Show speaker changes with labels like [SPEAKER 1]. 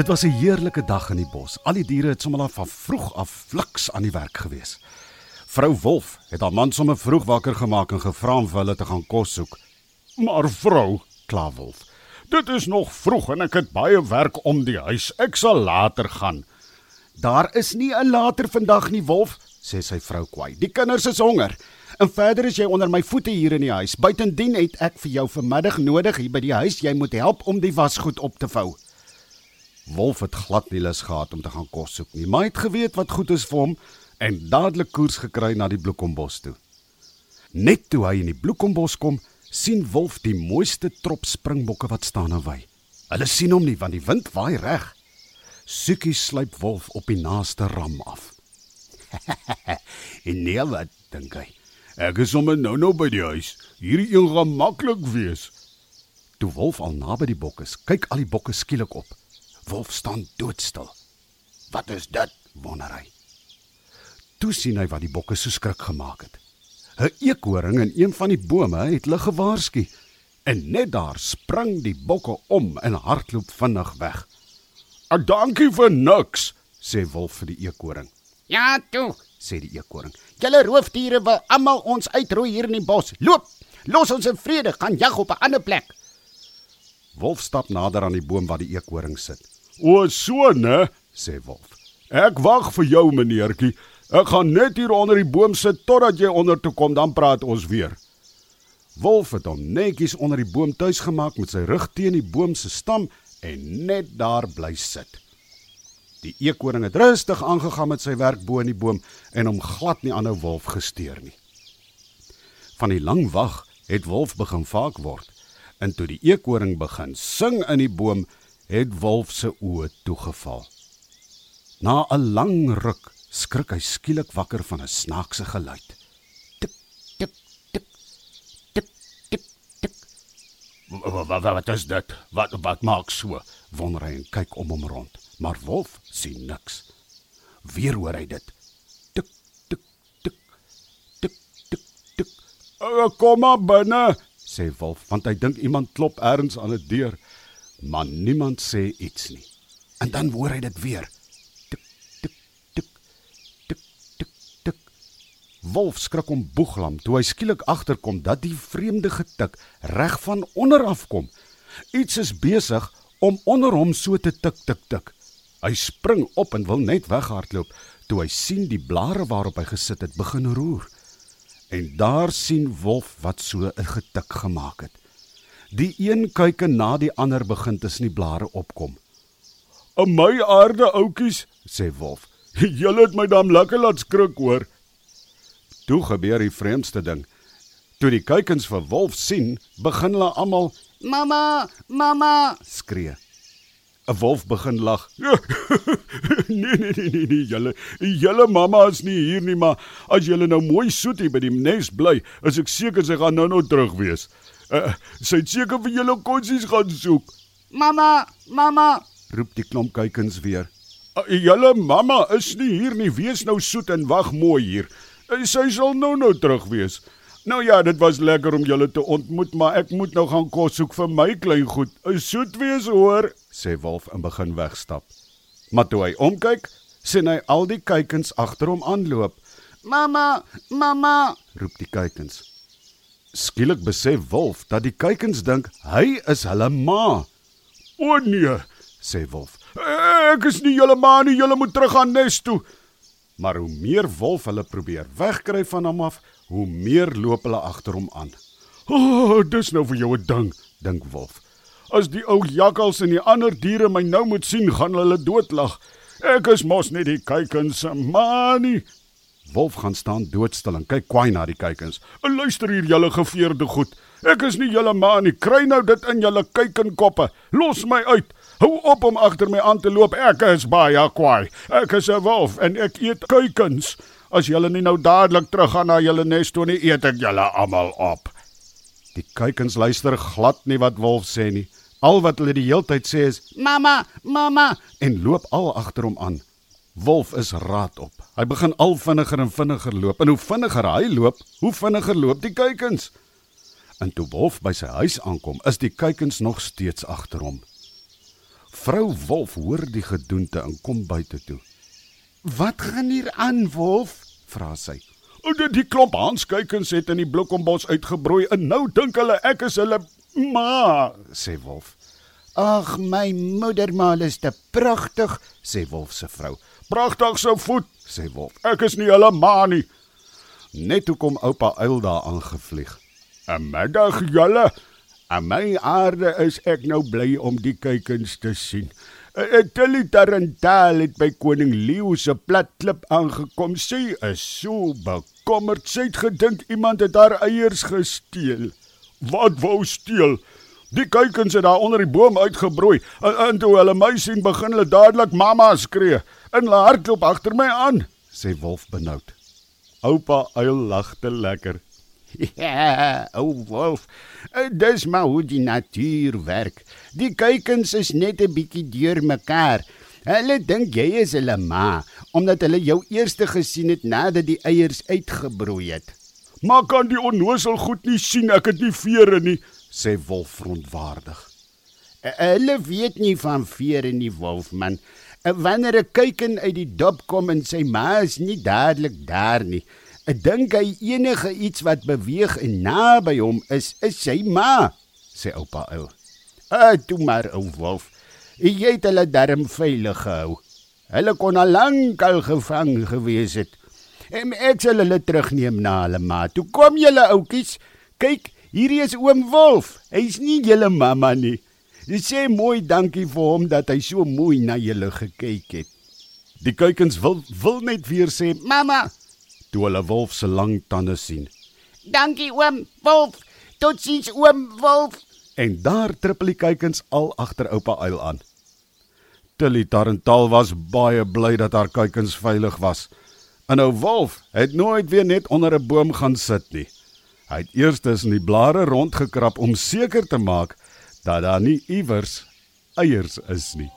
[SPEAKER 1] Dit was 'n heerlike dag in die bos. Al die diere het sommer van vroeg af fliks aan die werk gewees. Vrou Wolf het haar man sommer vroeg wakker gemaak en gevra om vir hulle te gaan kos soek.
[SPEAKER 2] Maar vrou, kla Wolf. Dit is nog vroeg en ek het baie werk om die huis. Ek sal later gaan.
[SPEAKER 1] Daar is nie 'n later vandag nie, Wolf, sê sy vrou kwaai. Die kinders is honger. En verder is jy onder my voete hier in die huis. Buitendien het ek vir jou vanmiddag nodig hier by die huis. Jy moet help om die wasgoed op te vou. Wolf het glad nie lus gehad om te gaan kos soek nie, maar het geweet wat goed is vir hom en dadelik koers gekry na die bloekombos toe. Net toe hy in die bloekombos kom, sien Wolf die mooiste trop springbokke wat staan en wy. Hulle sien hom nie want die wind waai reg. Sukie sluip Wolf op die naaste ram af.
[SPEAKER 2] en nee wat dink hy? Ek is sommer nou nou by die huis. Hierdie een gaan maklik wees.
[SPEAKER 1] Toe Wolf al naby die bokke is, kyk al die bokke skielik op. Wolf staan doodstil.
[SPEAKER 2] Wat is dit? wonder hy.
[SPEAKER 1] Toe sien hy wat die bokke so skrik gemaak het. 'n Eekhoring in een van die bome het hulle gewaarsku en net daar spring die bokke om en hardloop vinnig weg.
[SPEAKER 2] "Ag dankie vir niks,"
[SPEAKER 1] sê Wolf vir die eekhoring.
[SPEAKER 3] "Ja, toe,"
[SPEAKER 1] sê die eekhoring.
[SPEAKER 3] "Julle roofdiere wil almal ons uitroei hier in die bos. Loop, los ons in vrede, gaan jag op 'n ander plek."
[SPEAKER 1] Wolf stap nader aan die boom waar die eekhoring sit.
[SPEAKER 2] "O, so, né?" sê Wolf. "Ek wag vir jou, meneertjie. Ek gaan net hier onder die boom sit totdat jy onder toe kom, dan praat ons weer."
[SPEAKER 1] Wolf het hom netjies onder die boom tuis gemaak met sy rug teen die boom se stam en net daar bly sit. Die eekhoring het rustig aangegaan met sy werk bo in die boom en hom glad nie aanhou wolf gesteer nie. Van die lang wag het wolf begin vaak word en toe die eekhoring begin sing in die boom, het wolf se oë toegeval. Na 'n lang ruk skrik hy skielik wakker van 'n snaakse geluid.
[SPEAKER 3] Tik tik tik tik tik tik.
[SPEAKER 2] Wat wat wat is dit? Wat wat maak so?
[SPEAKER 1] Wonder hy en kyk om hom rond, maar wolf sien niks. Weer hoor hy dit. Tik tik tik tik tik tik.
[SPEAKER 2] Kom maar binne,
[SPEAKER 1] sê wolf, want hy dink iemand klop ergens aan 'n deur, maar niemand sê iets nie. En dan hoor hy dit weer. Wolf skrik om boeglam toe hy skielik agterkom dat die vreemde getik reg van onder af kom. Iets is besig om onder hom so te tik tik tik. Hy spring op en wil net weghardloop toe hy sien die blare waarop hy gesit het begin roer. En daar sien Wolf wat so 'n getik gemaak het. Die een kuike na die ander begin tussen die blare opkom.
[SPEAKER 2] "In my aarde oudjies," sê Wolf. "Julle het my dan lekker laat skrik hoor."
[SPEAKER 1] Toe gebeur die vreemdste ding. Toe die kuikens vir wolf sien, begin hulle almal
[SPEAKER 3] "Mamma, mamma!"
[SPEAKER 1] skree. 'n Wolf begin lag.
[SPEAKER 2] nee nee nee nee, nee julle julle mamma is nie hier nie, maar as julle nou mooi soet hier by die nes bly, is ek seker sy gaan nou-nou terug wees. Uh, sy het seker vir julle konsies gaan soek.
[SPEAKER 3] "Mamma, mamma!"
[SPEAKER 1] roep die klomp kuikens weer.
[SPEAKER 2] Uh, julle mamma is nie hier nie. Wees nou soet en wag mooi hier. Sy sal nou nou terug wees. Nou ja, dit was lekker om julle te ontmoet, maar ek moet nou gaan kos soek vir my klein goed. Soet wees hoor, sê Wolf en begin wegstap. Maar toe hy omkyk, sien hy al die kuikens agter hom aanloop.
[SPEAKER 3] "Mamma, mamma!"
[SPEAKER 1] roep die kuikens. Skielik besef Wolf dat die kuikens dink hy is hulle ma.
[SPEAKER 2] "O nee,"
[SPEAKER 1] sê Wolf.
[SPEAKER 2] "Ek is nie julle ma nie, julle moet terug aan nes toe."
[SPEAKER 1] Maar hoe meer wolf hulle probeer wegkry van hom af, hoe meer loop hulle agter hom aan.
[SPEAKER 2] "O, oh, dis nou vir jou 'n ding," dink wolf. "As die ou jakkals en die ander diere my nou moet sien, gaan hulle doodlag. Ek is mos net die kuikens se manie."
[SPEAKER 1] Wolf gaan staan doodstil en kyk kwaai na die kuikens.
[SPEAKER 2] "En luister hier, julle geveerde goed. Ek is nie julle ma nie. Kry nou dit in julle kuikenkoppe. Los my uit. Hou op om agter my aan te loop. Ek is baie kwaai. Ek is 'n wolf en ek eet kuikens. As julle nie nou dadelik teruggaan na julle nes toe nie, eet ek julle almal op."
[SPEAKER 1] Die kuikens luister glad nie wat wolf sê nie. Al wat hulle die heeltyd sê is:
[SPEAKER 3] "Mamma, mamma!"
[SPEAKER 1] en loop al agter hom aan. Wolf is raad op. Hy begin al vinniger en vinniger loop en hoe vinniger hy loop, hoe vinniger loop die kuikens. En toe Wolf by sy huis aankom, is die kuikens nog steeds agter hom.
[SPEAKER 2] Vrou Wolf hoor die gedoente en kom buite toe.
[SPEAKER 1] "Wat gaan hier aan, Wolf?" vra sy.
[SPEAKER 2] "O, die, klomp hanskuikens het in die bloekombos uitgebroei en nou dink hulle ek is hulle ma," sê Wolf.
[SPEAKER 1] "Ag, my moedermaal is te pragtig," sê Wolf se vrou.
[SPEAKER 2] "Pragtig so voet," sê Wolf. "Ek is nie hulle ma nie." Net toe kom oupa uil daar aangevlieg. "Middag julle. Aan my aarde is ek nou bly om die kuikens te sien." Tilly Tarantal het by koning Leo se plat klip aangekom. Sy is so bekommerd. Sy het gedink iemand het haar eiers gesteel. Wat wou steel? Die kuikens het daar onder die boom uitgebroei. En, en toe hulle my sien, begin hulle dadelik mamma skree. En hulle hardloop agter my aan, sê Wolf benoud. Oupa uil lag te lekker.
[SPEAKER 1] Ja, ou wolf. eh, Dis maar hoe die natuur werk. Die kuikens is net 'n bietjie deurmekaar. Hulle dink jy is hulle ma omdat hulle jou eerste gesien het nadat die eiers uitgebroei het.
[SPEAKER 2] Maar kan die onnosel goed nie sien ek het nie vere nie, sê Wolf verontwaardig.
[SPEAKER 1] Eh, Hulle weet nie van vere nie, wolf man. Eh, Wanneer 'n kuiken uit die dop kom en sy ma is nie dadelik daar nie, ek dink hy enige iets wat beweeg en naby hom is, is sy ma, sê oupa uil. Ah, toe maar ou wolf. Jy het hulle darm veilig gehou. Hulle kon al lank al gevang gewees het. En ek sal hulle terugneem na hulle ma. Toe kom julle oudjies. Kyk, hierdie is oom Wolf. Hy's nie julle mamma nie. Dis sê mooi dankie vir hom dat hy so mooi na julle gekyk het.
[SPEAKER 2] Die kuikens wil wil net weer sê
[SPEAKER 1] Mamma,
[SPEAKER 2] toe hulle Wolf se lang tande sien.
[SPEAKER 1] dankie oom Wolf. Totsiens oom Wolf.
[SPEAKER 2] En daar trippel die kuikens al agter oupa uil aan. Tilly Tarantal was baie bly dat haar kuikens veilig was. En nou Wolf het nooit weer net onder 'n boom gaan sit nie. Hy het eers tussen die blare rondgekrap om seker te maak dat daar nie iewers eiers is nie.